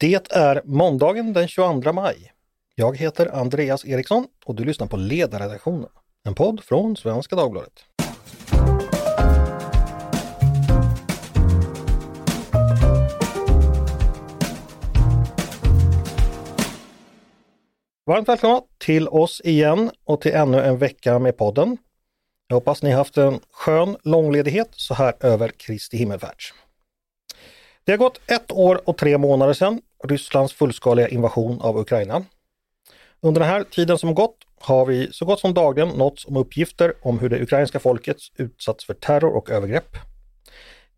Det är måndagen den 22 maj. Jag heter Andreas Eriksson och du lyssnar på Ledarredaktionen, en podd från Svenska Dagbladet. Varmt välkomna till oss igen och till ännu en vecka med podden. Jag hoppas ni haft en skön långledighet så här över Kristi himmelfärds. Det har gått ett år och tre månader sedan Rysslands fullskaliga invasion av Ukraina. Under den här tiden som gått har vi så gott som dagligen nåtts om uppgifter om hur det ukrainska folket utsatts för terror och övergrepp.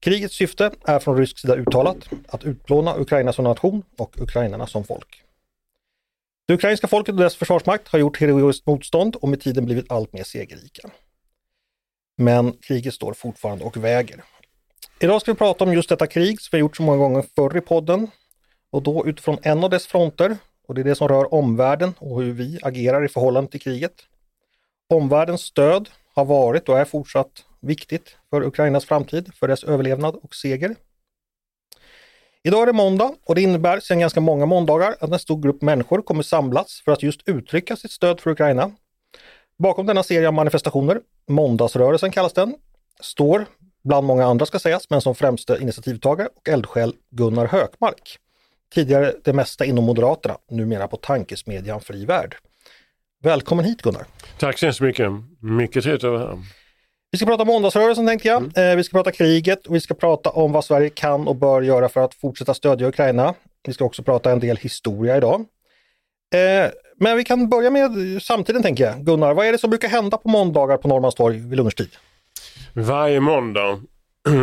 Krigets syfte är från rysk sida uttalat att utplåna Ukraina som nation och ukrainarna som folk. Det ukrainska folket och dess försvarsmakt har gjort heroiskt motstånd och med tiden blivit allt mer segerrika. Men kriget står fortfarande och väger. Idag ska vi prata om just detta krig som vi gjort så många gånger förr i podden och då utifrån en av dess fronter och det är det som rör omvärlden och hur vi agerar i förhållande till kriget. Omvärldens stöd har varit och är fortsatt viktigt för Ukrainas framtid, för dess överlevnad och seger. Idag är det måndag och det innebär sedan ganska många måndagar att en stor grupp människor kommer samlas för att just uttrycka sitt stöd för Ukraina. Bakom denna serie av manifestationer, Måndagsrörelsen kallas den, står bland många andra ska sägas, men som främste initiativtagare och eldsjäl Gunnar Hökmark. Tidigare det mesta inom Moderaterna, numera på tankesmedjan Fri Värld. Välkommen hit Gunnar! Tack så hemskt mycket! Mycket trevligt att vara här. Vi ska prata måndagsrörelsen tänkte jag. Mm. Eh, vi ska prata kriget och vi ska prata om vad Sverige kan och bör göra för att fortsätta stödja Ukraina. Vi ska också prata en del historia idag. Eh, men vi kan börja med samtiden tänker jag. Gunnar, vad är det som brukar hända på måndagar på Norrmalmstorg vid lunchtid? Varje måndag,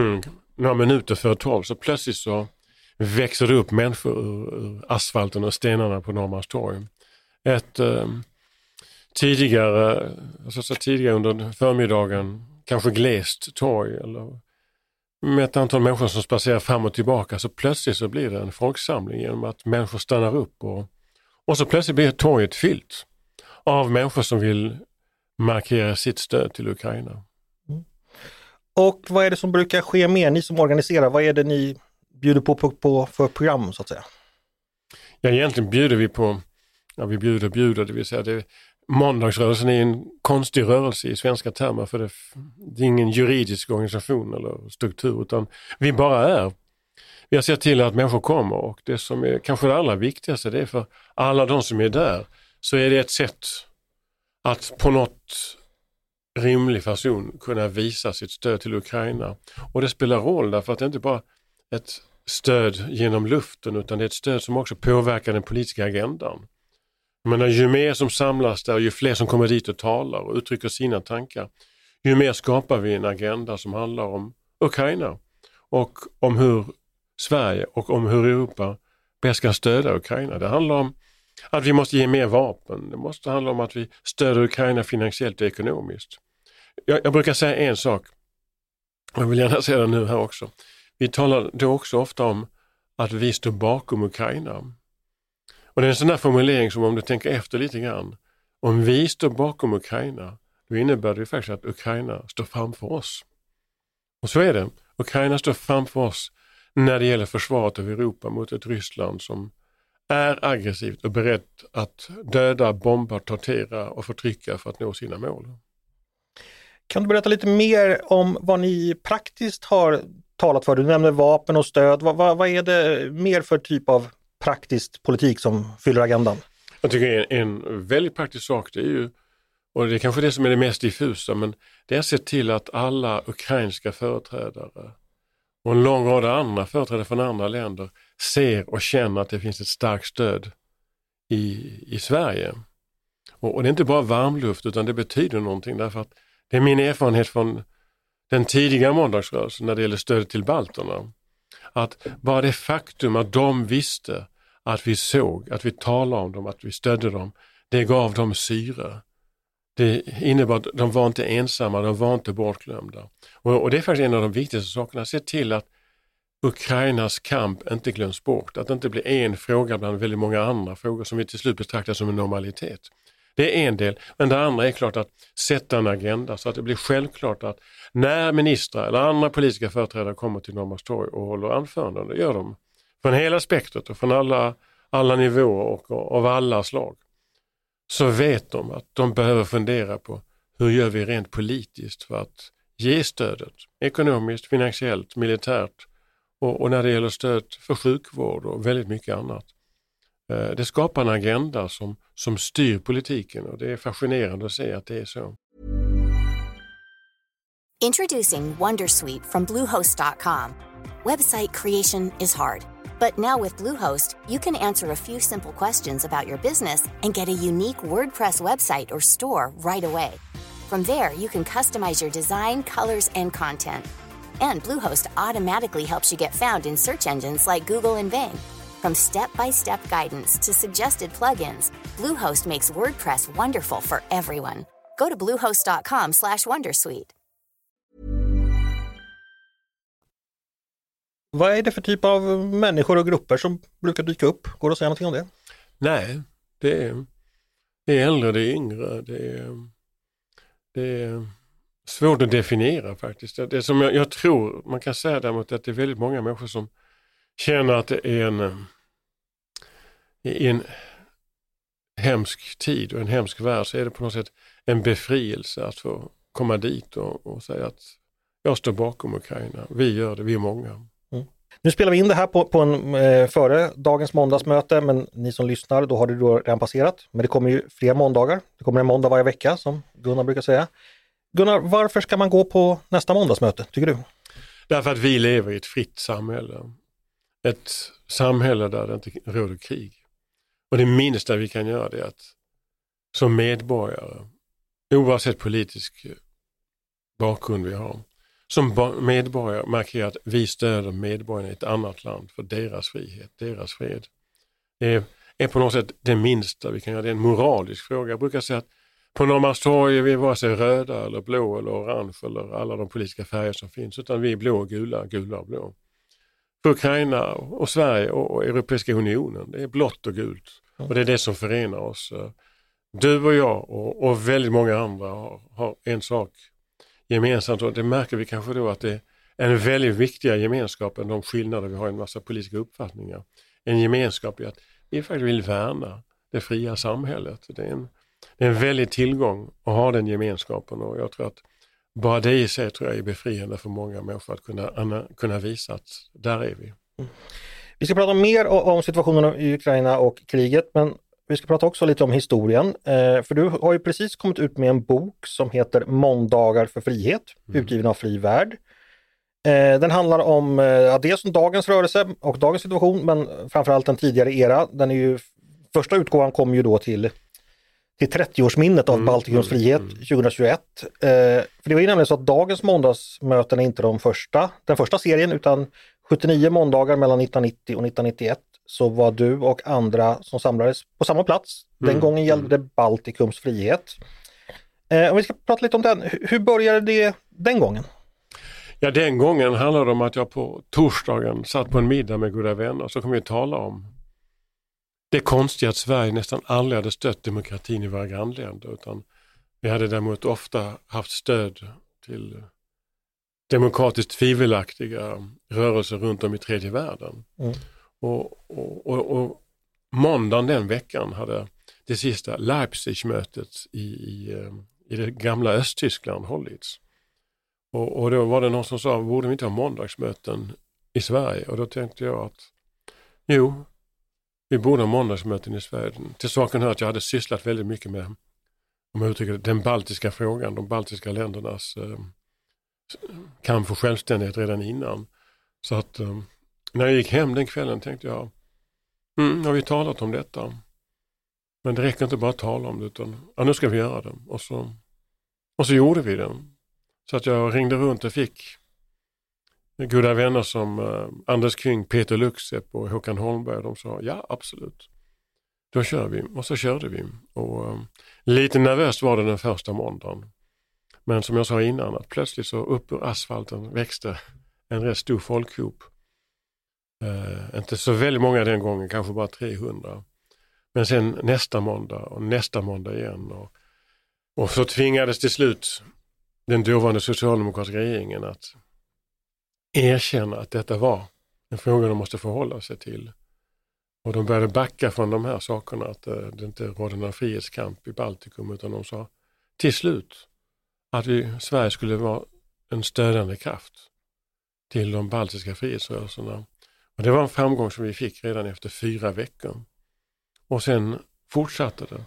några minuter före tolv, så plötsligt så växer det upp människor ur asfalten och stenarna på Norrmalmstorg. Ett eh, tidigare, alltså tidigare under förmiddagen, kanske glest torg eller med ett antal människor som spacerar fram och tillbaka så plötsligt så blir det en folksamling genom att människor stannar upp och, och så plötsligt blir torget fyllt av människor som vill markera sitt stöd till Ukraina. Mm. Och vad är det som brukar ske mer, ni som organiserar, vad är det ni bjuder på, på, på för program så att säga? Ja egentligen bjuder vi på, ja vi bjuder bjuder, det vill säga det, måndagsrörelsen är en konstig rörelse i svenska termer för det, det är ingen juridisk organisation eller struktur utan vi bara är. Vi har sett till att människor kommer och det som är kanske det allra viktigaste det är för alla de som är där så är det ett sätt att på något rimlig fason kunna visa sitt stöd till Ukraina. Och det spelar roll därför att det inte bara är ett stöd genom luften utan det är ett stöd som också påverkar den politiska agendan. Men ju mer som samlas där, ju fler som kommer dit och talar och uttrycker sina tankar, ju mer skapar vi en agenda som handlar om Ukraina och om hur Sverige och om hur Europa bäst kan stödja Ukraina. Det handlar om att vi måste ge mer vapen. Det måste handla om att vi stöder Ukraina finansiellt och ekonomiskt. Jag, jag brukar säga en sak, jag vill gärna säga det nu här också. Vi talar då också ofta om att vi står bakom Ukraina. Och det är en sån där formulering som om du tänker efter lite grann. Om vi står bakom Ukraina, då innebär det faktiskt att Ukraina står framför oss. Och så är det. Ukraina står framför oss när det gäller försvaret av Europa mot ett Ryssland som är aggressivt och berett att döda, bomba, tortera och förtrycka för att nå sina mål. Kan du berätta lite mer om vad ni praktiskt har talat för? Du nämner vapen och stöd. Vad, vad, vad är det mer för typ av praktisk politik som fyller agendan? Jag tycker en, en väldigt praktisk sak det är ju, och det är kanske det som är det mest diffusa, men det är att se till att alla ukrainska företrädare och en lång rad andra företrädare från andra länder ser och känner att det finns ett starkt stöd i, i Sverige. Och, och det är inte bara varmluft utan det betyder någonting därför att det är min erfarenhet från den tidiga måndagsrörelsen när det gäller stödet till balterna. Att bara det faktum att de visste att vi såg, att vi talade om dem, att vi stödde dem, det gav dem syre. Det innebar att de var inte ensamma, de var inte bortglömda. Och, och det är faktiskt en av de viktigaste sakerna, se till att Ukrainas kamp inte glöms bort, att det inte blir en fråga bland väldigt många andra frågor som vi till slut betraktar som en normalitet. Det är en del, men det andra är klart att sätta en agenda så att det blir självklart att när ministrar eller andra politiska företrädare kommer till Norrmalmstorg och håller anföranden, det gör de från hela spektrat och från alla, alla nivåer och, och av alla slag så vet de att de behöver fundera på hur gör vi rent politiskt för att ge stödet ekonomiskt, finansiellt, militärt och, och när det gäller stöd för sjukvård och väldigt mycket annat. Eh, det skapar en agenda som, som styr politiken och det är fascinerande att se att det är så. Introducing Wondersuite from Bluehost.com. Website creation is hard, but now with Bluehost, you can answer a few simple questions about your business and get a unique WordPress website or store right away. From there, you can customize your design, colors, and content. And Bluehost automatically helps you get found in search engines like Google and Bing. From step-by-step guidance to suggested plugins, Bluehost makes WordPress wonderful for everyone. Go to bluehost.com/wondersuite. Vad är det för typ av människor och grupper som brukar dyka upp? Går det att säga någonting om det? Nej, det är, det är äldre, det är yngre, det är, det är svårt att definiera faktiskt. Det som jag, jag tror man kan säga däremot att det är väldigt många människor som känner att det är en, i en hemsk tid och en hemsk värld så är det på något sätt en befrielse att få komma dit och, och säga att jag står bakom Ukraina. Vi gör det, vi är många. Nu spelar vi in det här på, på en, eh, före dagens måndagsmöte, men ni som lyssnar, då har det då redan passerat. Men det kommer ju fler måndagar. Det kommer en måndag varje vecka som Gunnar brukar säga. Gunnar, varför ska man gå på nästa måndagsmöte, tycker du? Därför att vi lever i ett fritt samhälle. Ett samhälle där det inte råder krig. Och det minsta vi kan göra det är att som medborgare, oavsett politisk bakgrund vi har, som medborgare markera att vi stöder medborgarna i ett annat land för deras frihet, deras fred. Det är, på något sätt det minsta vi kan göra. Det är en moralisk fråga. Jag brukar säga att på Norrmalmstorg är vi vare sig röda eller blå eller orange eller alla de politiska färger som finns utan vi är blå och gula, gula och blå. För Ukraina och Sverige och Europeiska unionen, det är blått och gult. Och det är det som förenar oss. Du och jag och, och väldigt många andra har, har en sak gemensamt och det märker vi kanske då att det är en väldigt viktigare gemenskap än de skillnader vi har i en massa politiska uppfattningar. En gemenskap i att vi faktiskt vill värna det fria samhället. Det är en, det är en väldig tillgång att ha den gemenskapen och jag tror att bara det i sig tror jag är befriande för många människor att kunna, kunna visa att där är vi. Mm. Vi ska prata mer om situationen i Ukraina och kriget men vi ska prata också lite om historien. Eh, för du har ju precis kommit ut med en bok som heter Måndagar för frihet, mm. utgiven av Fri Värld. Eh, den handlar om eh, dels om dagens rörelse och dagens situation men framförallt den tidigare era. Den är ju, första utgåvan kom ju då till, till 30-årsminnet av mm. Baltikums mm, frihet mm. 2021. Eh, för det var ju nämligen så att dagens måndagsmöten är inte de första, den första serien utan 79 måndagar mellan 1990 och 1991 så var du och andra som samlades på samma plats. Den mm. gången gällde det Baltikums frihet. Eh, om vi ska prata lite om den, hur började det den gången? Ja den gången handlade det om att jag på torsdagen satt på en middag med goda vänner så kom vi att tala om det konstiga att Sverige nästan aldrig hade stött demokratin i våra grannländer utan vi hade däremot ofta haft stöd till demokratiskt tvivelaktiga rörelser runt om i tredje världen. Mm. Och, och, och, och måndagen den veckan hade det sista Leipzig-mötet i, i, eh, i det gamla Östtyskland hållits. Och, och då var det någon som sa, borde vi inte ha måndagsmöten i Sverige? Och då tänkte jag att jo, vi borde ha måndagsmöten i Sverige. Till saken hör att jag hade sysslat väldigt mycket med, om jag uttrycker det, den baltiska frågan, de baltiska ländernas eh, kamp för självständighet redan innan. Så att eh, när jag gick hem den kvällen tänkte jag, mm, har vi talat om detta? Men det räcker inte bara att tala om det utan ja, nu ska vi göra det. Och så, och så gjorde vi det. Så att jag ringde runt och fick goda vänner som eh, Anders Kring, Peter Luxep och Håkan Holmberg. De sa ja absolut. Då kör vi och så körde vi. Och, eh, lite nervöst var det den första måndagen. Men som jag sa innan att plötsligt så upp ur asfalten växte en rätt stor folkhop Uh, inte så väldigt många den gången, kanske bara 300. Men sen nästa måndag och nästa måndag igen. Och, och så tvingades till slut den dåvarande socialdemokratiska regeringen att erkänna att detta var en fråga de måste förhålla sig till. Och de började backa från de här sakerna, att eh, det inte rådde någon frihetskamp i Baltikum, utan de sa till slut att vi, Sverige skulle vara en stödjande kraft till de baltiska frihetsrörelserna. Och det var en framgång som vi fick redan efter fyra veckor. Och sen fortsatte det.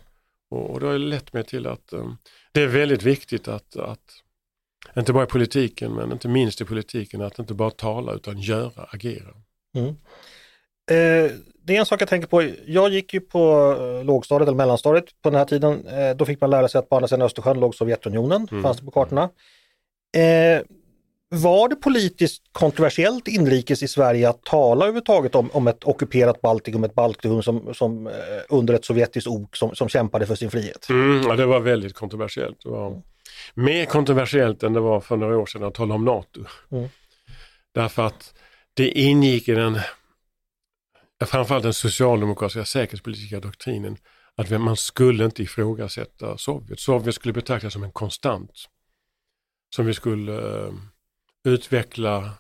Och, och det har lett mig till att um, det är väldigt viktigt att, att, inte bara i politiken, men inte minst i politiken, att inte bara tala utan göra, agera. Mm. Eh, det är en sak jag tänker på. Jag gick ju på eh, lågstadiet eller mellanstadiet på den här tiden. Eh, då fick man lära sig att på andra sidan Östersjön låg Sovjetunionen, mm. fanns det på kartorna. Eh, var det politiskt kontroversiellt inrikes i Sverige att tala överhuvudtaget om, om ett ockuperat Baltikum, ett Baltikum som, som eh, under ett sovjetiskt ok som, som kämpade för sin frihet? Mm, ja, det var väldigt kontroversiellt. Det var mm. Mer kontroversiellt än det var för några år sedan att tala om NATO. Mm. Därför att det ingick i den, framförallt den socialdemokratiska säkerhetspolitiska doktrinen, att man skulle inte ifrågasätta Sovjet. Sovjet skulle betraktas som en konstant som vi skulle eh, utveckla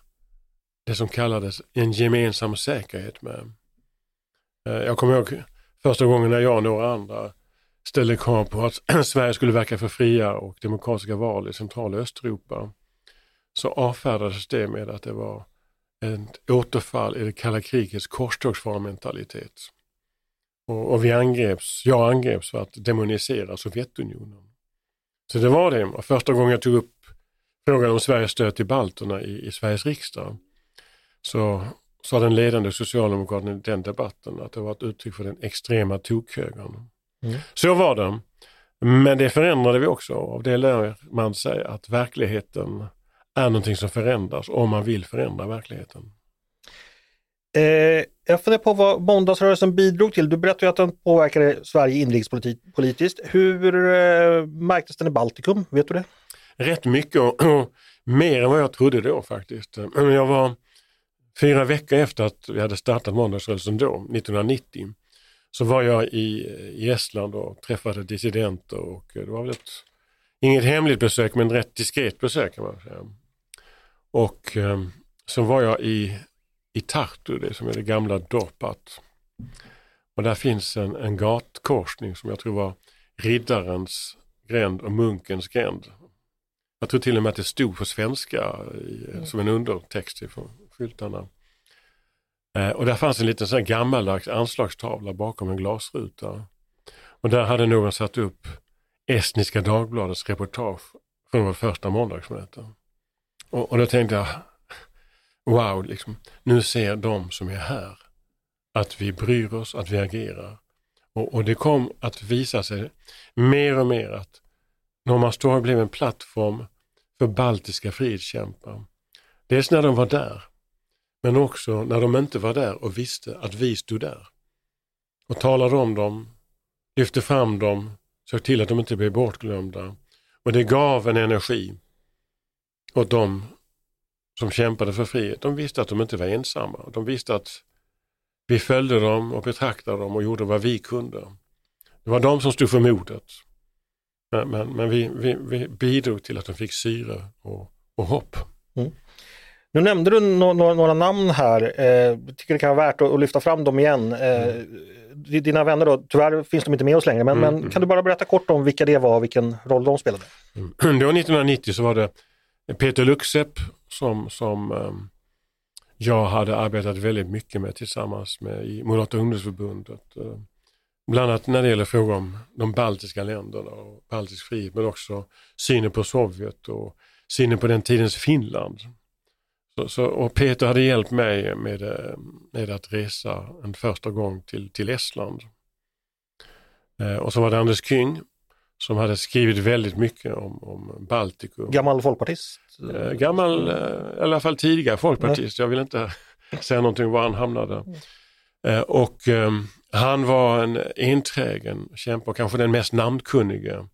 det som kallades en gemensam säkerhet med. Eh, jag kommer ihåg första gången när jag och några andra ställde krav på att Sverige skulle verka för fria och demokratiska val i centrala Östeuropa. Så avfärdades det med att det var ett återfall i det kalla krigets korstågsfararmentalitet. Och, och vi angreps, jag angreps för att demonisera Sovjetunionen. Så det var det. Första gången jag tog upp frågan om Sveriges stöd till balterna i, i Sveriges riksdag så sa den ledande socialdemokraten i den debatten att det var ett uttryck för den extrema tokhögern. Mm. Så var det. Men det förändrade vi också. Av det lär man sig att verkligheten är någonting som förändras om man vill förändra verkligheten. Eh, jag funderar på vad måndagsrörelsen bidrog till. Du berättade att den påverkade Sverige inrikespolitiskt. Hur eh, märktes den i Baltikum? Vet du det? rätt mycket och, och mer än vad jag trodde då faktiskt. Jag var fyra veckor efter att vi hade startat måndagsrörelsen då, 1990, så var jag i, i Estland och träffade dissidenter och eh, det var väl ett, inget hemligt besök men rätt diskret besök kan man säga. Och eh, så var jag i, i Tartu, det som är det gamla Dorpat. Och där finns en, en gatkorsning som jag tror var riddarens gränd och munkens gränd. Jag tror till och med att det stod på svenska i, mm. som en undertext i skyltarna. Eh, och där fanns en liten sån gammaldags anslagstavla bakom en glasruta. Och där hade någon satt upp Estniska Dagbladets reportage från vårt första måndagsmöte. Och, och då tänkte jag, wow, liksom, nu ser de som är här att vi bryr oss, att vi agerar. Och, och det kom att visa sig mer och mer att Norrmalmstorg blev en plattform för baltiska frihetskämpar. Dels när de var där, men också när de inte var där och visste att vi stod där. Och talade om dem, lyfte fram dem, såg till att de inte blev bortglömda. Och det gav en energi åt dem som kämpade för frihet. De visste att de inte var ensamma. De visste att vi följde dem och betraktade dem och gjorde vad vi kunde. Det var de som stod för modet. Men, men, men vi, vi, vi, bidrog till att de fick syre och, och hopp. Mm. Nu nämnde du no några, några namn här, eh, tycker det kan vara värt att, att lyfta fram dem igen. Eh, mm. Dina vänner då, tyvärr finns de inte med oss längre, men, mm. men kan du bara berätta kort om vilka det var och vilken roll de spelade? Mm. Det var 1990 så var det Peter Luxep som, som um, jag hade arbetat väldigt mycket med tillsammans med i Moderata ungdomsförbundet. Uh, Bland annat när det gäller frågor om de baltiska länderna och baltisk frihet men också synen på Sovjet och synen på den tidens Finland. Så, så, och Peter hade hjälpt mig med, eh, med att resa en första gång till, till Estland. Eh, och så var det Anders Kyng som hade skrivit väldigt mycket om, om Baltikum. Gammal folkpartist? Eh, gammal, eh, i alla fall tidigare folkpartist. Jag vill inte säga någonting var han hamnade. Mm. Eh, och ehm, han var en enträgen kämpe och kanske den mest namnkunnige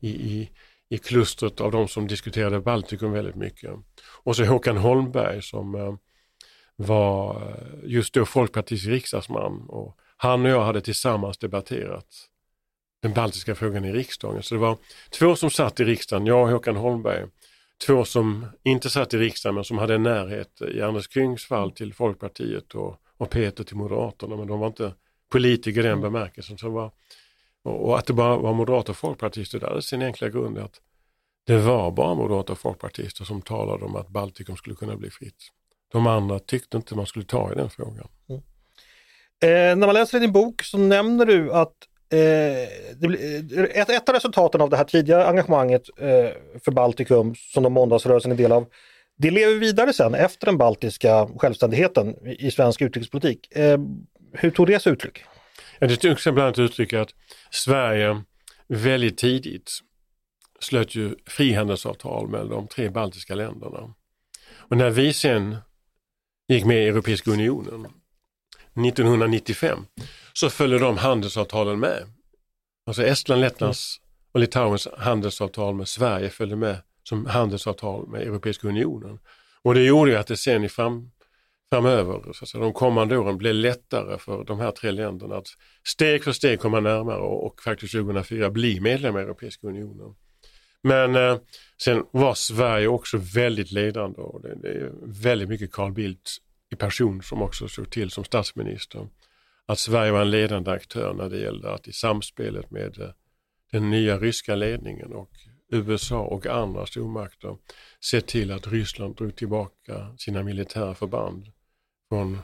i, i, i klustret av de som diskuterade Baltikum väldigt mycket. Och så Håkan Holmberg som eh, var eh, just då Folkpartiets riksdagsman och han och jag hade tillsammans debatterat den baltiska frågan i riksdagen. Så det var två som satt i riksdagen, jag och Håkan Holmberg, två som inte satt i riksdagen men som hade en närhet i Anders Kyngs fall till Folkpartiet och, och Peter till Moderaterna men de var inte politiker i den Mm. bemärkelsen. Så det var, och, att det bara var moderater och folkpartister, det hade sin enkla grund i att det var bara moderater och folkpartister som talade om att Baltikum skulle kunna bli fritt. De andra tyckte inte man skulle ta i den frågan. Mm. Eh, när man läser i din bok så nämner du att eh, det, eh, ett, ett av resultaten av det här tidiga engagemanget eh, för Baltikum som de måndagsrörelsen är del av, det lever vidare sen efter den baltiska självständigheten i, i svensk utrikespolitik. Eh, hur tog det sig uttryck? Det tog sig bland annat uttryck att Sverige väldigt tidigt slöt ju frihandelsavtal med de tre baltiska länderna. Och när vi sen gick med i Europeiska unionen 1995 så följde de handelsavtalen med. Alltså Estland, Lettlands och Litauens handelsavtal med Sverige följde med som handelsavtal med Europeiska unionen. Och det gjorde ju att det sen i fram, framöver, så att säga, de kommande åren, blir lättare för de här tre länderna att steg för steg komma närmare och, och faktiskt 2004 bli medlem i Europeiska unionen. Men eh, sen var Sverige också väldigt ledande och det, det är väldigt mycket Carl Bildt i person som också såg till som statsminister. Att Sverige var en ledande aktör när det gällde att i samspelet med eh, den nya ryska ledningen och USA och andra stormakter se till att Ryssland drog tillbaka sina militära förband från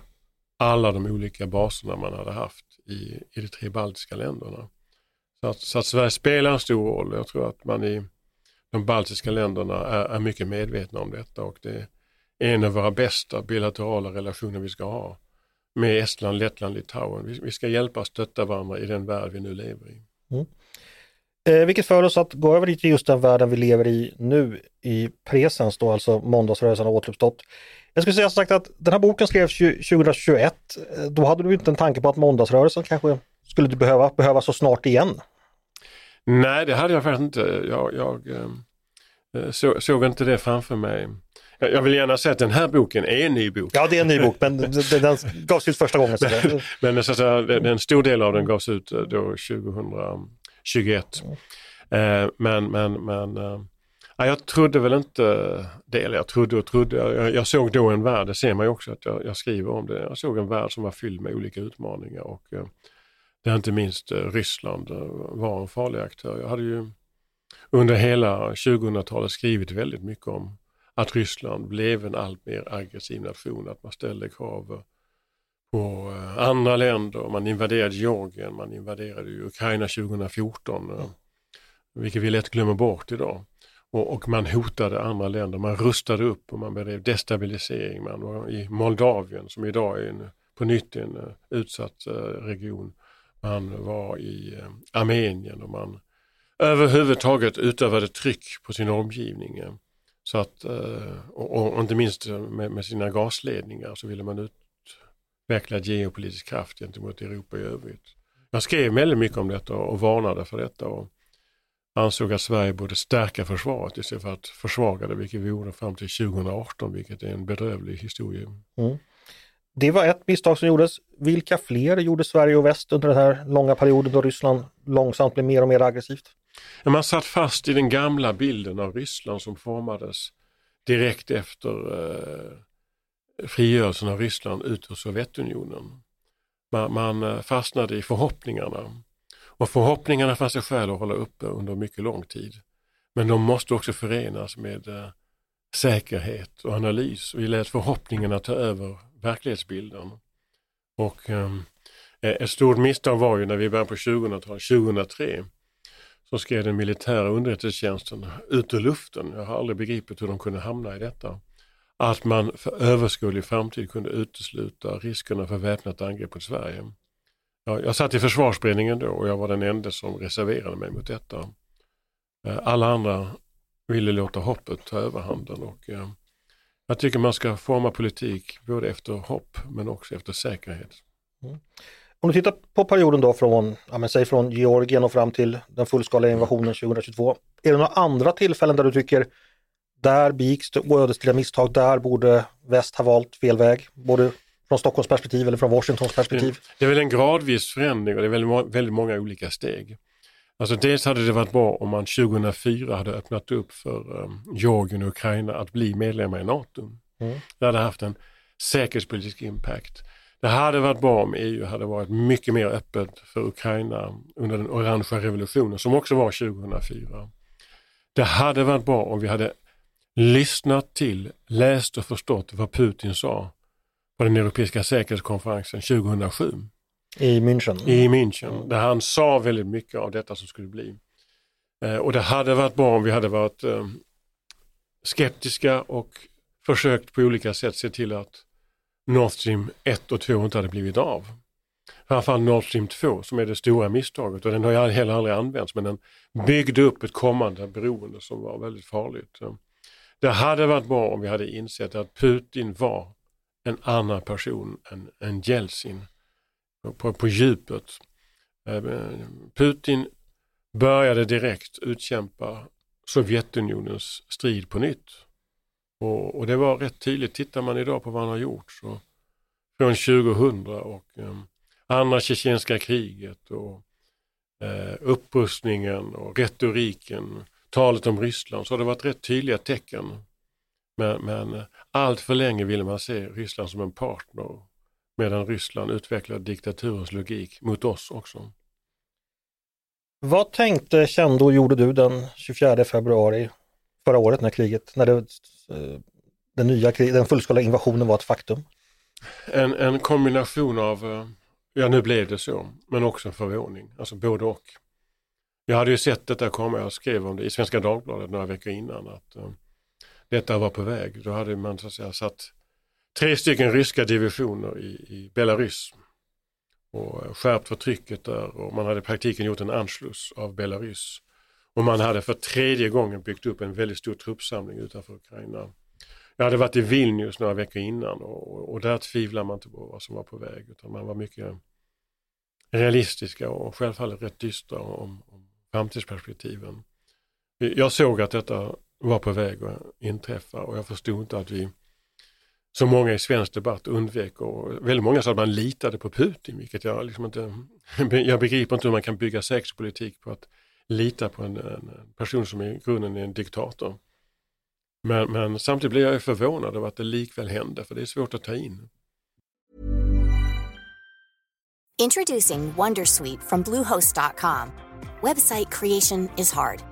alla de olika baserna man hade haft i, i de tre baltiska länderna. Så att, så att Sverige spelar en stor roll. Jag tror att man i de baltiska länderna är, är mycket medvetna om detta och det är en av våra bästa bilaterala relationer vi ska ha med Estland, Lettland, Litauen. Vi, vi ska hjälpa och stötta varandra i den värld vi nu lever i. Mm. Eh, vilket för oss att gå över till just den världen vi lever i nu i presens då, alltså måndagsrörelsen har återuppstått. Jag skulle säga som sagt att den här boken skrevs ju 2021. Eh, Då hade du inte en tanke på att måndagsrörelsen kanske skulle du behöva, behöva så snart igen. Nej, det hade jag faktiskt inte. Jag, jag eh, så, såg inte det framför mig. Jag, vill gärna säga att den här boken är en ny bok. Ja, det är en ny bok, men den, gavs ut första gången. Så det, Men så att säga, en stor del av den gavs ut eh, då 2021. Eh, men men, men eh, ja, jag trodde väl inte det, eller jag trodde och trodde. Jag, jag såg då en värld, det ser man ju också att jag, jag skriver om det. Jag såg en värld som var fylld med olika utmaningar och eh, där inte minst eh, Ryssland eh, var en farlig aktör. Jag hade ju under hela 2000-talet skrivit väldigt mycket om att Ryssland blev en allt mer aggressiv nation, att man ställde krav eh, på eh, andra länder. Man invaderade Georgien, man invaderade ju Ukraina 2014, eh, vilket vi lätt glömmer bort idag. Och, och man hotade andra länder, man rustade upp och man bedrev destabilisering. Man var i Moldavien som idag är en, på nytt en eh, utsatt eh, region. Man var i eh, Armenien och man överhuvudtaget utövade tryck på sin omgivning. Så att, och, och inte minst med, med sina gasledningar så ville man utveckla geopolitisk kraft gentemot Europa i övrigt. Jag skrev väldigt mycket om detta och varnade för detta och ansåg att Sverige borde stärka försvaret istället för att försvaga det, vilket vi gjorde fram till 2018, vilket är en bedrövlig historia. det var ett misstag som gjordes. Vilka fler gjorde Sverige och väst under den här långa perioden då Ryssland långsamt blev mer och mer aggressivt? Man satt fast i den gamla bilden av Ryssland som formades direkt efter eh, frigörelsen av Ryssland ut ur Sovjetunionen. Man, man eh, fastnade i förhoppningarna. Och förhoppningarna fanns det skäl att hålla uppe under mycket lång tid. Men de måste också förenas med eh, säkerhet och analys. Vi lät förhoppningarna ta över verklighetsbilden. Och ehm, eh, ett stort misstag var ju när vi började på 2000-talet, 2003, så skrev den militära underrättelsetjänsten ut ur luften. Jag har aldrig begripit hur de kunde hamna i detta. Att man för överskådlig framtid kunde utesluta riskerna för väpnat angrepp mot Sverige. Jag, jag satt i försvarsberedningen då och jag var den enda som reserverade mig mot detta. Eh, alla andra ville låta hoppet ta överhanden och eh, jag tycker man ska forma politik både efter hopp men också efter säkerhet. Mm. Om du tittar på perioden då från, ja, men säg från Georgien och fram till den fullskaliga invasionen 2022. Är det några andra tillfällen där du tycker där begicks det ödesdigra misstag, där borde väst ha valt fel väg? Både från Stockholms perspektiv eller från Washingtons perspektiv? Det är väl en gradvis förändring och det är väldigt, må- väldigt många olika steg. Alltså dels hade det varit bra om man 2004 hade öppnat upp för um, Georgien och Ukraina att bli medlemmar i NATO. Mm. Det hade haft en säkerhetspolitisk impact. Det hade varit bra om EU hade varit mycket mer öppet för Ukraina under den orangea revolutionen som också var 2004. Det hade varit bra om vi hade lyssnat till, läst och förstått vad Putin sa på den europeiska säkerhetskonferensen 2007 I München. i München, där han sa väldigt mycket av detta som skulle bli. Eh, och det hade varit bra om vi hade varit eh, skeptiska och försökt på olika sätt se till att Nord Stream 1 och 2 inte hade blivit av. Framförallt Nord Stream 2 som är det stora misstaget och den har heller aldrig använts men den byggde upp ett kommande beroende som var väldigt farligt. Det hade varit bra om vi hade insett att Putin var en annan person än, än Jeltsin på, på djupet. Eh, Putin började direkt utkämpa Sovjetunionens strid på nytt. Och, och, det var rätt tydligt, tittar man idag på vad han har gjort så från 2000 och um, andra tjetjenska kriget och uh, upprustningen och retoriken, talet om Ryssland så har det varit rätt tydliga tecken. Men, men uh, allt för länge ville man se Ryssland som en partner medan Ryssland utvecklar diktaturens logik mot oss också. Vad tänkte, kände och gjorde du den 24 februari förra året när kriget, när det, eh, den nya krig, den fullskaliga invasionen var ett faktum? En, en kombination av, eh, ja nu blev det så, men också en förvåning, alltså både och. Jag hade ju sett detta komma, jag skrev om det i Svenska Dagbladet några veckor innan att uh, detta var på väg. Då hade man så att säga satt tre stycken ryska divisioner i, i Belarus och skärpt förtrycket där och man hade i praktiken gjort en ansluss av Belarus. Och man hade för tredje gången byggt upp en väldigt stor truppsamling utanför Ukraina. Jag hade varit i Vilnius några veckor innan och, och där tvivlade man inte på vad som var på väg utan man var mycket realistiska och självfallet rätt dystra om, om framtidsperspektiven. Jag såg att detta var på väg att inträffa och jag förstod inte att vi som många i svensk debatt undvek och väldigt många sa att man litade på Putin, vilket jag liksom inte, jag begriper inte hur man kan bygga säkerhetspolitik på att lita på en, en person som i grunden är en diktator. Men, men samtidigt blir jag förvånad över att det likväl hände, för det är svårt att ta in. Introducing Wondersweet from Bluehost.com. Website creation is hard.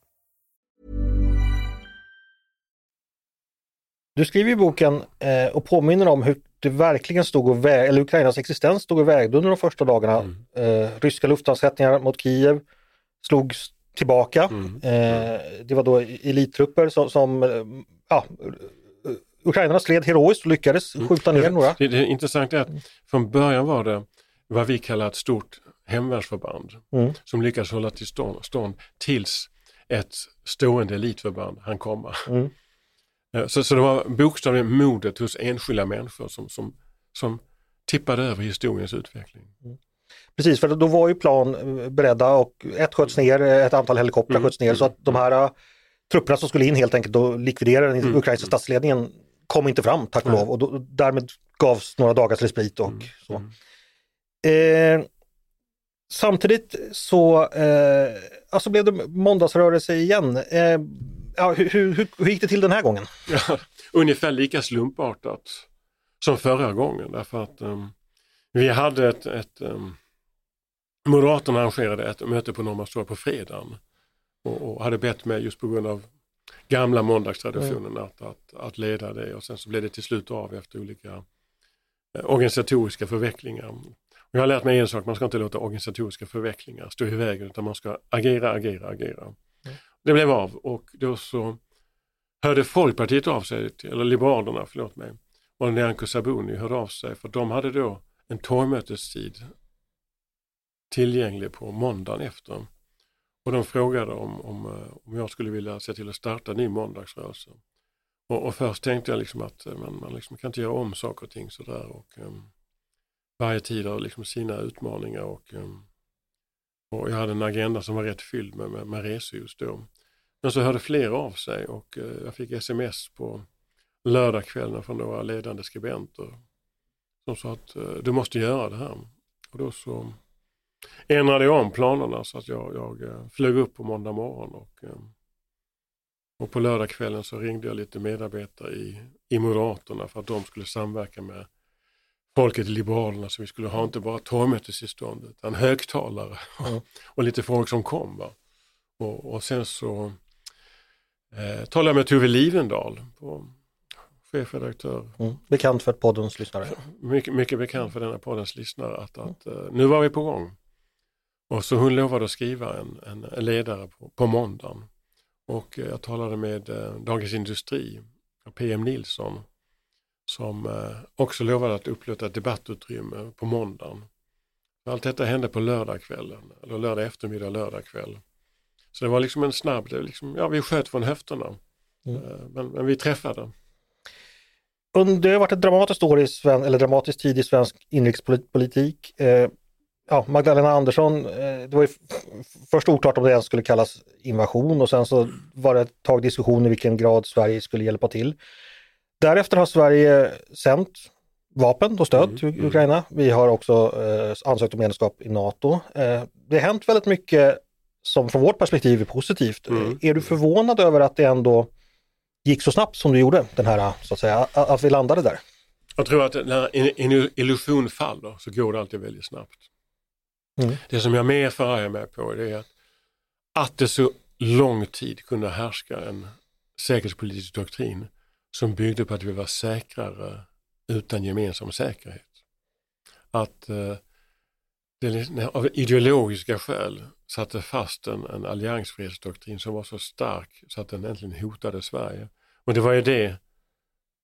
Du skriver i boken eh, och påminner om hur det verkligen stod och väg, eller Ukrainas existens stod och vägde under de första dagarna. Mm. Eh, ryska luftansättningar mot Kiev slogs tillbaka. Mm. Eh, det var då elittrupper som, som eh, ja, Ukrainarna sled heroiskt och lyckades mm. skjuta ner några. Det, det intressanta är att från början var det vad vi kallar ett stort hemvärnsförband mm. som lyckades hålla till stånd, stånd tills ett stående elitförband han komma. Mm. Eh, så, så det var bokstavligen modet hos enskilda människor som, som, som tippade över historiens utveckling. Mm. Precis, för då var ju plan eh, beredda och ett sköts ner, ett antal helikoptrar mm. sköts ner så att de här trupperna som skulle in helt enkelt och likvidera den mm. ukrainska statsledningen kom inte fram tack och lov och då, därmed gavs några dagars respit och mm. så. Mm. Eh, samtidigt så eh, alltså blev det måndagsrörelse igen. Eh, ja, hur, hur, hur gick det till den här gången? Ja, ungefär lika slumpartat som förra gången därför att um, vi hade ett, ett um, Moderaterna arrangerade ett möte på Norrmalmstorg på fredagen och, och, hade bett mig just på grund av gamla måndagstraditionen mm. att, att, att leda det och sen så blev det till slut av efter olika eh, organisatoriska förvecklingar. Jag har lärt mig en sak, man ska inte låta organisatoriska förvecklingar stå i vägen utan man ska agera, agera, agera. Det blev av och då så hörde Folkpartiet av sig, till, eller Liberalerna, förlåt mig, och Nyamko Sabuni hörde av sig för de hade då en torgmötestid tillgänglig på måndagen efter. Och de frågade om, om, eh, om jag skulle vilja se till att starta en ny måndagsrörelse. Och, och först tänkte jag liksom att eh, man, man liksom kan inte göra om saker och ting sådär. Och, um, varje tid har liksom sina utmaningar och, um, och jag hade en agenda som var rätt fylld med, med, med resor just då. Men så hörde fler av sig och eh, jag fick sms på lördagskvällen från några ledande skribenter som sa att eh, du måste göra det här. Och då så ändrade jag om planerna så att jag, jag eh, flög upp på måndag morgon och och på lördagskvällen så ringde jag lite medarbetare i, i Moderaterna för att de skulle samverka med Folket i Liberalerna så vi skulle ha inte bara torgmötestillstånd utan högtalare mm. och lite folk som kom. Va? Och, och sen så eh, talade jag med Tove Livendal, på, chefredaktör. Mm. Bekant för poddens lyssnare. Mycket, mycket bekant för denna poddens lyssnare att, att mm. eh, nu var vi på gång. Och så hon lovade att skriva en, en, en ledare på, på måndagen. Och eh, jag talade med eh, Dagens Industri, PM Nilsson, som eh, också lovade att upplåta debattutrymme på måndagen. Allt detta hände på lördagskvällen, eller lördag eftermiddag, lördag kväll. Så det var liksom en snabb, det liksom, ja vi sköt från höfterna. Mm. Men, men, vi träffade. Det har varit ett dramatiskt år i sven, eller dramatisk tid i svensk inrikespolitik ja, Magdalena Andersson, eh, det var ju först oklart om det ens skulle kallas invasion och sen så var det ett tag diskussion i vilken grad Sverige skulle hjälpa till. Därefter har Sverige sänt vapen och stöd mm, till mm. Ukraina. Vi har också eh, ansökt om medlemskap i NATO. Eh, det har hänt väldigt mycket som från vårt perspektiv är positivt. Mm. Är du förvånad över att det ändå gick så snabbt som du gjorde, den här, så att säga, att vi landade där? Jag tror att när en illusion faller så går det alltid väldigt snabbt. Mm. Det som jag mer förargar mig på det är att, att det så lång tid kunde härska en säkerhetspolitisk doktrin som byggde på att vi var säkrare utan gemensam säkerhet. Att eh, det av ideologiska skäl satte fast en, en alliansfrihetsdoktrin som var så stark så att den äntligen hotade Sverige. Och det var ju det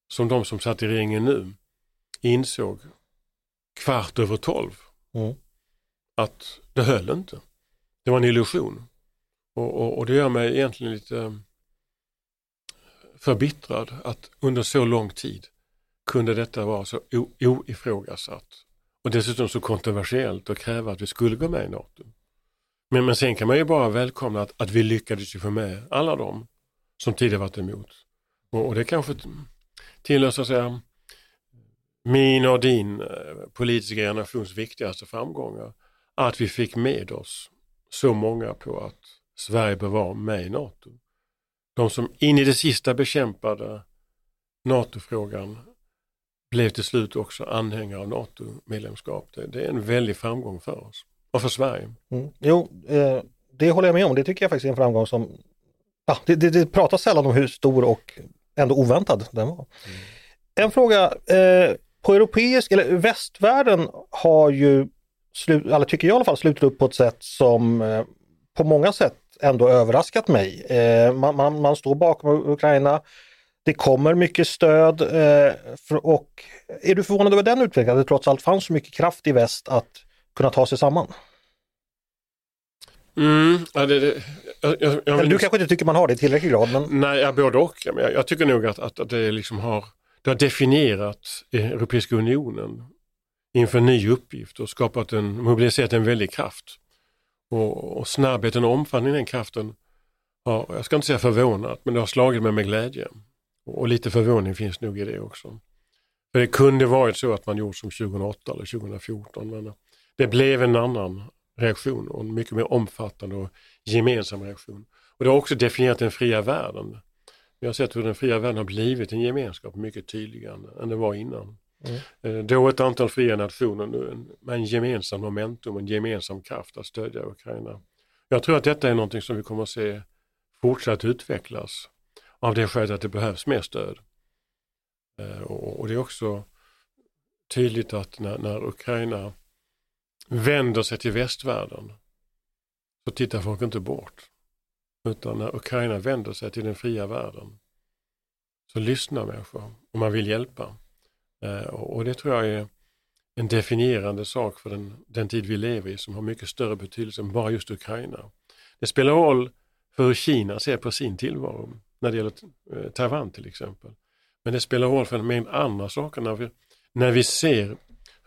som de som satt i regeringen nu insåg kvart över tolv. Mm att det höll inte. Det var en illusion. Och, och, och det gör mig egentligen lite förbittrad att under så lång tid kunde detta vara så oifrågasatt och dessutom så kontroversiellt och kräva att vi skulle gå med i NATO. Men, men sen kan man ju bara välkomna att, att vi lyckades ju få med alla dem som tidigare varit emot. Och, och det kanske tillhör så att säga min och din eh, politiska generations viktigaste framgångar att vi fick med oss så många på att Sverige bör vara med i NATO. De som in i det sista bekämpade NATO-frågan blev till slut också anhängare av NATO-medlemskap. Det, det, är en väldig framgång för oss och för Sverige. Mm. Jo, eh, det håller jag med om. Det tycker jag faktiskt är en framgång som ja, det, det, det pratas sällan om hur stor och ändå oväntad den var. Mm. En fråga, eh, på europeisk, eller västvärlden har ju slut, eller tycker jag i alla fall, slutat upp på ett sätt som eh, på många sätt ändå överraskat mig. Eh, man, man, man, står bakom Ukraina, det kommer mycket stöd eh, och är du förvånad över den utvecklingen, att det trots allt fanns så mycket kraft i väst att kunna ta sig samman? Mm, ja, det, det, jag, jag, jag, du kanske inte tycker man har det i tillräcklig grad? Men... Nej, ja, både och. Jag, jag tycker nog att, att, det liksom har, det har definierat Europeiska unionen inför en ny uppgift och skapat en, mobiliserat en väldig kraft. Och, och snabbheten och omfattningen i den kraften har, jag ska inte säga förvånat, men det har slagit mig med glädje. Och, och lite förvåning finns nog i det också. För det kunde varit så att man gjort som 2008 eller 2014, men det blev en annan reaktion och en mycket mer omfattande och gemensam reaktion. Och det har också definierat den fria världen. Vi har sett hur den fria världen har blivit en gemenskap mycket tydligare än det var innan. Mm. Eh, då ett antal fria nationer med en gemensam momentum, och en gemensam kraft att stödja Ukraina. Jag tror att detta är någonting som vi kommer att se fortsatt utvecklas av det skälet att det behövs mer stöd. Eh, och det är också tydligt att när, när Ukraina vänder sig till västvärlden så tittar folk inte bort. Utan när Ukraina vänder sig till den fria världen så lyssnar människor och man vill hjälpa. Eh, och det tror jag är en definierande sak för den, den tid vi lever i som har mycket större betydelse än bara just Ukraina. Det spelar roll för hur Kina ser på sin tillvaro. när det gäller eh, Taiwan till exempel. Men det spelar roll för en mängd andra saker när vi, när vi ser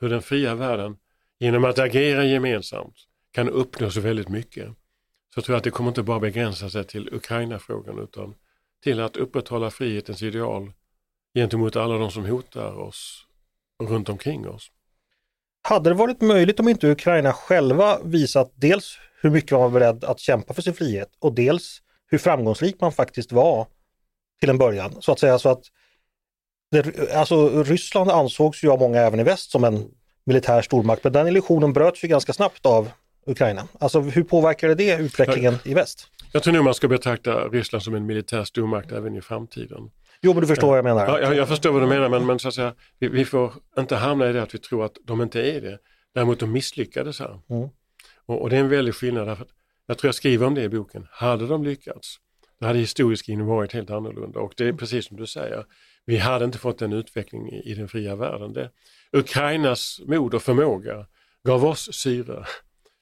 hur den fria världen genom att agera gemensamt kan uppnå så väldigt mycket. Så tror jag att det kommer inte bara begränsa sig till Ukraina-frågan utan till att upprätthålla frihetens ideal gentemot alla de som hotar oss runt omkring oss. Hade det varit möjligt om inte Ukraina själva visat dels hur mycket man var beredd att kämpa för sin frihet och dels hur framgångsrik man faktiskt var till en början. Så att säga så att det, alltså Ryssland ansågs ju av många även i väst som en militär stormakt, men den illusionen bröts ju ganska snabbt av Ukraina. Alltså hur påverkade det utvecklingen i väst? Jag tror nog man ska betrakta Ryssland som en militär stormakt även i framtiden. Jo, men du förstår vad jag menar. Ja, jag, jag förstår vad du menar, men, men så att säga, vi, vi, får inte hamna i det att vi tror att de inte är det. Däremot de misslyckades här. Mm. Och, och, det är en väldig skillnad. Därför att jag tror jag skriver om det i boken. Hade de lyckats, då hade historieskrivningen varit helt annorlunda. Och det är precis som du säger, vi hade inte fått den utveckling i, i den fria världen. Det, Ukrainas mod och förmåga gav oss syre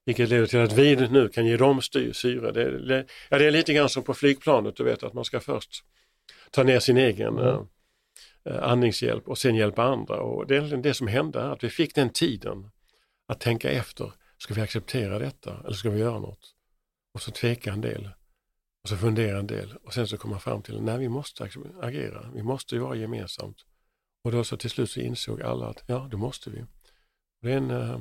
vilket leder till att vi nu kan ge dem syre. Det, ja, det är lite grann som på flygplanet, du vet att man ska först ta ner sin egen mm. eh, andningshjälp och sen hjälpa andra. Och det är det som hände att vi fick den tiden att tänka efter. Ska vi acceptera detta eller ska vi göra något? Och så tveka en del. Och så fundera en del och sen så komma fram till att vi måste agera. Vi måste ju vara gemensamt. Och då så till slut så insåg alla att ja, det måste vi. Det är en eh,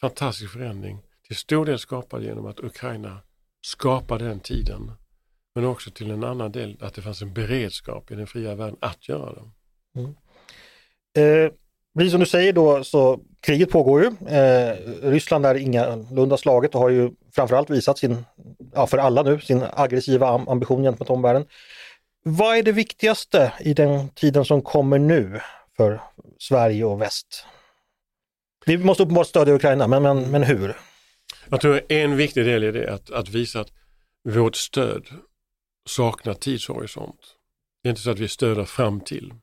fantastisk förändring. Till stor del skapad genom att Ukraina skapade den tiden. Men också till en annan del att det fanns en beredskap i den fria världen att göra det. Mm. Eh, precis som du säger då så kriget pågår ju. Eh, Ryssland är ingalunda slaget och har ju framförallt visat sin, ja för alla nu, sin aggressiva ambition gentemot omvärlden. Vad är det viktigaste i den tiden som kommer nu för Sverige och väst? Vi måste uppenbart stödja Ukraina, men, men, men hur? Jag tror en viktig del i det är att, att visa att vårt stöd saknar tidshorisont. Det är inte så att vi stöder fram till,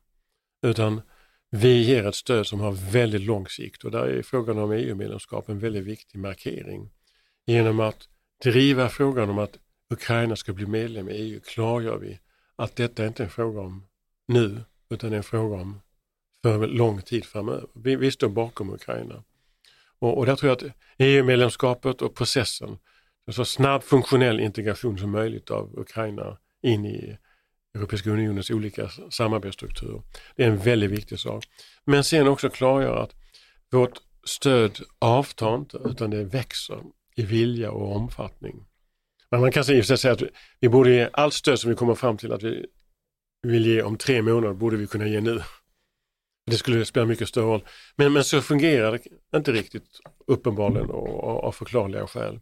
utan vi ger ett stöd som har väldigt lång sikt och där är frågan om EU-medlemskap en väldigt viktig markering. Genom att driva frågan om att Ukraina ska bli medlem i EU klargör vi att detta inte är en fråga om nu, utan en fråga om för lång tid framöver. Vi, vi står bakom Ukraina. Och, och där tror jag att EU-medlemskapet och processen, en så snabb funktionell integration som möjligt av Ukraina in i Europeiska unionens olika samarbetsstrukturer. Det är en väldigt viktig sak. Men sen också klargöra att vårt stöd avtar inte utan det växer i vilja och omfattning. Men man kan säga att vi borde ge allt stöd som vi kommer fram till att vi vill ge om tre månader borde vi kunna ge nu. Det skulle spela mycket större roll. Men, men så fungerar det inte riktigt uppenbarligen och av förklarliga skäl.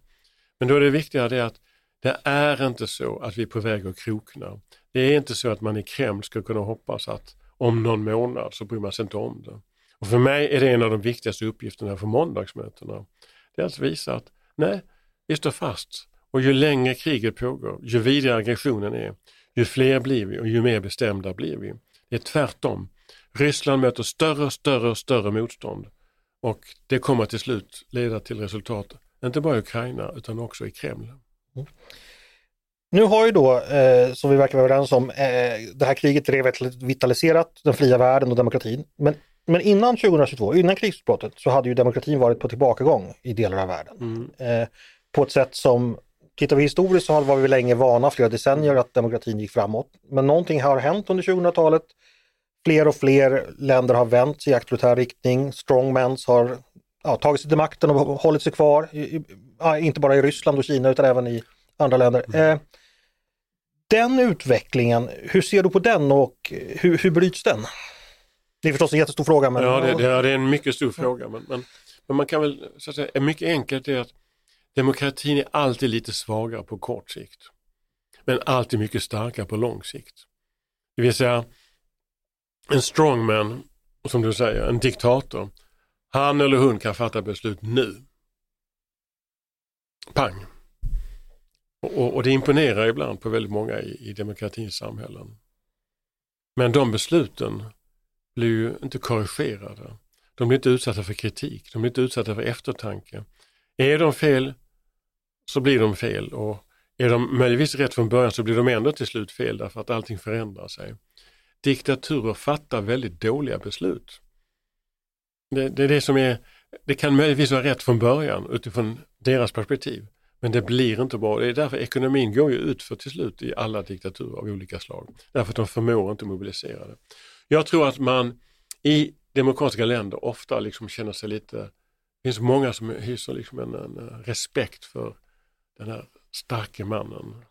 Men då är det viktiga det att det är inte så att vi är på väg att krokna. Det är inte så att man i Kreml ska kunna hoppas att om någon månad så bryr man sig inte om det. Och för mig är det en av de viktigaste uppgifterna för måndagsmötena. Det är att visa att nej, vi står fast. Och ju längre kriget pågår, ju vidare aggressionen är, ju fler blir vi och ju mer bestämda blir vi. Det är tvärtom. Ryssland möter större och större och större motstånd och det kommer till slut leda till resultat, inte bara i Ukraina utan också i Kreml. Mm. Nu har ju då, eh, som vi verkar vara överens om, eh, det här kriget revitaliserat den fria världen och demokratin. Men, men innan 2022, innan krigsutbrottet, så hade ju demokratin varit på tillbakagång i delar av världen. Mm. Eh, på ett sätt som, tittar vi historiskt så var vi länge vana, flera decennier, att demokratin gick framåt. Men någonting har hänt under 2000-talet Fler och fler länder har vänt i auktoritär riktning. Strongmans har ja, tagit sig till makten och hållit sig kvar, i, ja, inte bara i Ryssland och Kina utan även i andra länder. Mm. Eh, den utvecklingen, hur ser du på den och hur, hur bryts den? Det är förstås en jättestor fråga. Men... Ja, det, det, det är en mycket stor fråga. Men, men, men, man kan väl så att säga, mycket enkelt är att demokratin är alltid lite svagare på kort sikt. Men alltid mycket starkare på lång sikt. Det vill säga, en strongman, som du säger, en diktator, han eller hon kan fatta beslut nu. Pang! Och, och det imponerar ibland på väldigt många i, i demokratins samhällen. Men de besluten blir ju inte korrigerade. De blir inte utsatta för kritik, de blir inte utsatta för eftertanke. Är de fel så blir de fel och är de möjligtvis rätt från början så blir de ändå till slut fel därför att allting förändrar sig. Diktaturer fattar väldigt dåliga beslut. Det, det är det som är, det kan möjligtvis vara rätt från början utifrån deras perspektiv. Men det blir inte bra. Det är därför ekonomin går ju ut för till slut i alla diktaturer av olika slag. Därför att de förmår inte mobilisera det. Jag tror att man i demokratiska länder ofta liksom känner sig lite, det finns många som hyser liksom en, en respekt för den här starke mannen.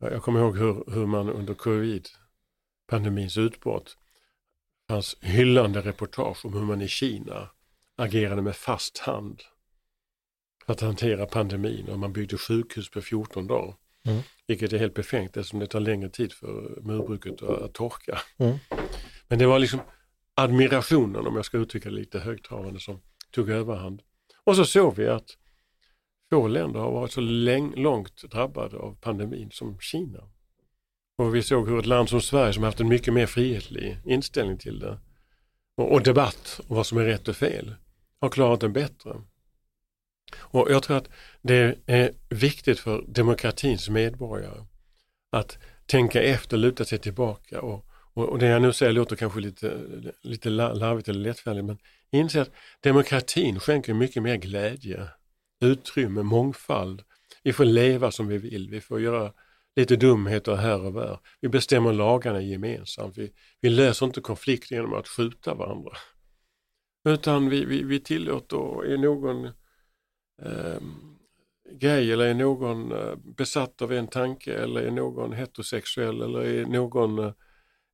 Jag kommer ihåg hur, hur man under covid-pandemins utbrott fanns hyllande reportage om hur man i Kina agerade med fast hand för att hantera pandemin och man byggde sjukhus på 14 dagar. Mm. Vilket är helt befängt eftersom det tar längre tid för murbruket att torka. Mm. Men det var liksom admirationen, om jag ska uttrycka det lite högtravande, som tog överhand. Och så såg vi att få länder har varit så långt drabbade av pandemin som Kina. Och vi såg hur ett land som Sverige som haft en mycket mer frihetlig inställning till det och, och debatt om vad som är rätt och fel har klarat det bättre. Och jag tror att det är viktigt för demokratins medborgare att tänka efter, luta sig tillbaka och, och, och det jag nu säger låter kanske lite, lite larvigt eller lättfärdigt men inse att demokratin skänker mycket mer glädje, utrymme, mångfald. Vi får leva som vi vill, vi får göra lite dumheter här och där. Vi bestämmer lagarna gemensamt. Vi, vi löser inte konflikter genom att skjuta varandra. Utan vi, vi, vi tillåter, är någon eh, gay eller är någon eh, besatt av en tanke eller är någon heterosexuell eller är någon eh,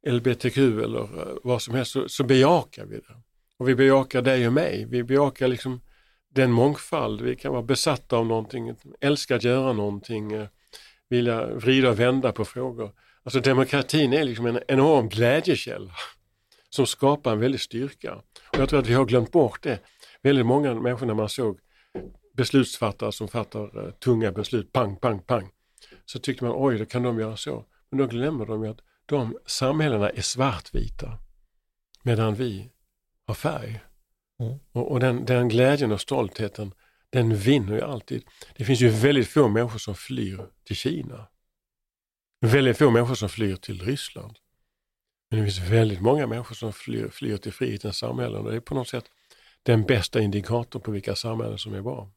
LBTQ eller eh, vad som helst så, så bejakar vi det. Och vi bejakar dig och mig. Vi bejakar liksom den mångfald. Vi kan vara besatta av någonting, älska att göra någonting, eh, vilja vrida och vända på frågor. Alltså demokratin är liksom en enorm glädjekälla som skapar en väldig styrka. Och jag tror att vi har glömt bort det. Väldigt många människor när man såg beslutsfattare som fattar uh, tunga beslut, pang, pang, pang. Så tyckte man oj, då kan de göra så. Men då glömmer de ju att de samhällena är svartvita. Medan vi har färg. Mm. Och, och den, den glädjen och stoltheten, den vinner ju alltid. Det finns ju väldigt få människor som flyr till Kina. Väldigt få människor som flyr till Ryssland. Men det finns väldigt många människor som flyr, flyr till frihetens samhällen och det är på något sätt den bästa indikatorn på vilka samhällen som är bra.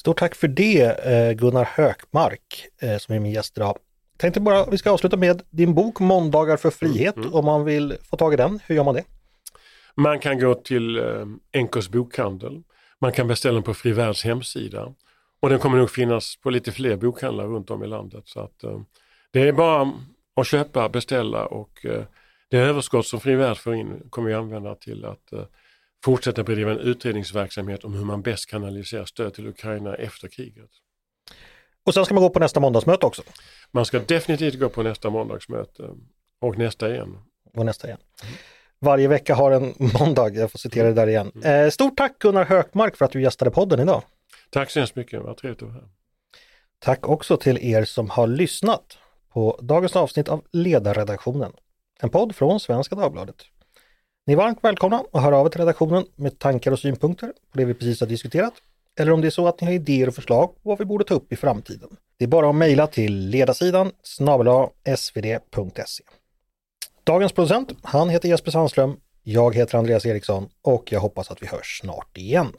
Stort tack för det eh, Gunnar Hökmark eh, som är min gäst idag. Tänkte bara vi ska avsluta med din bok Måndagar för frihet. Mm. Om man vill få tag i den, hur gör man det? Man kan gå till eh, NKs bokhandel. Man kan beställa den på Frivärds hemsida. Och den kommer nog finnas på lite fler bokhandlar runt om i landet. Så att, eh, det är bara att köpa, beställa och eh, det överskott som Frivärd får in kommer vi använda till att eh, fortsätta bedriva en utredningsverksamhet om hur man bäst kanaliserar stöd till Ukraina efter kriget. Och sen ska man gå på nästa måndagsmöte också? Man ska definitivt gå på nästa måndagsmöte och nästa igen. Och nästa igen. Varje vecka har en måndag, jag får citera det där igen. Mm. Eh, stort tack Gunnar Hökmark för att du gästade podden idag. Tack så hemskt mycket, vad trevligt att vara här. Tack också till er som har lyssnat på dagens avsnitt av Ledarredaktionen, en podd från Svenska Dagbladet. Ni är varmt välkomna att höra av er till redaktionen med tankar och synpunkter på det vi precis har diskuterat eller om det är så att ni har idéer och förslag på vad vi borde ta upp i framtiden. Det är bara att mejla till ledarsidan snabel svd.se. Dagens producent, han heter Jesper Sandström, jag heter Andreas Eriksson och jag hoppas att vi hörs snart igen.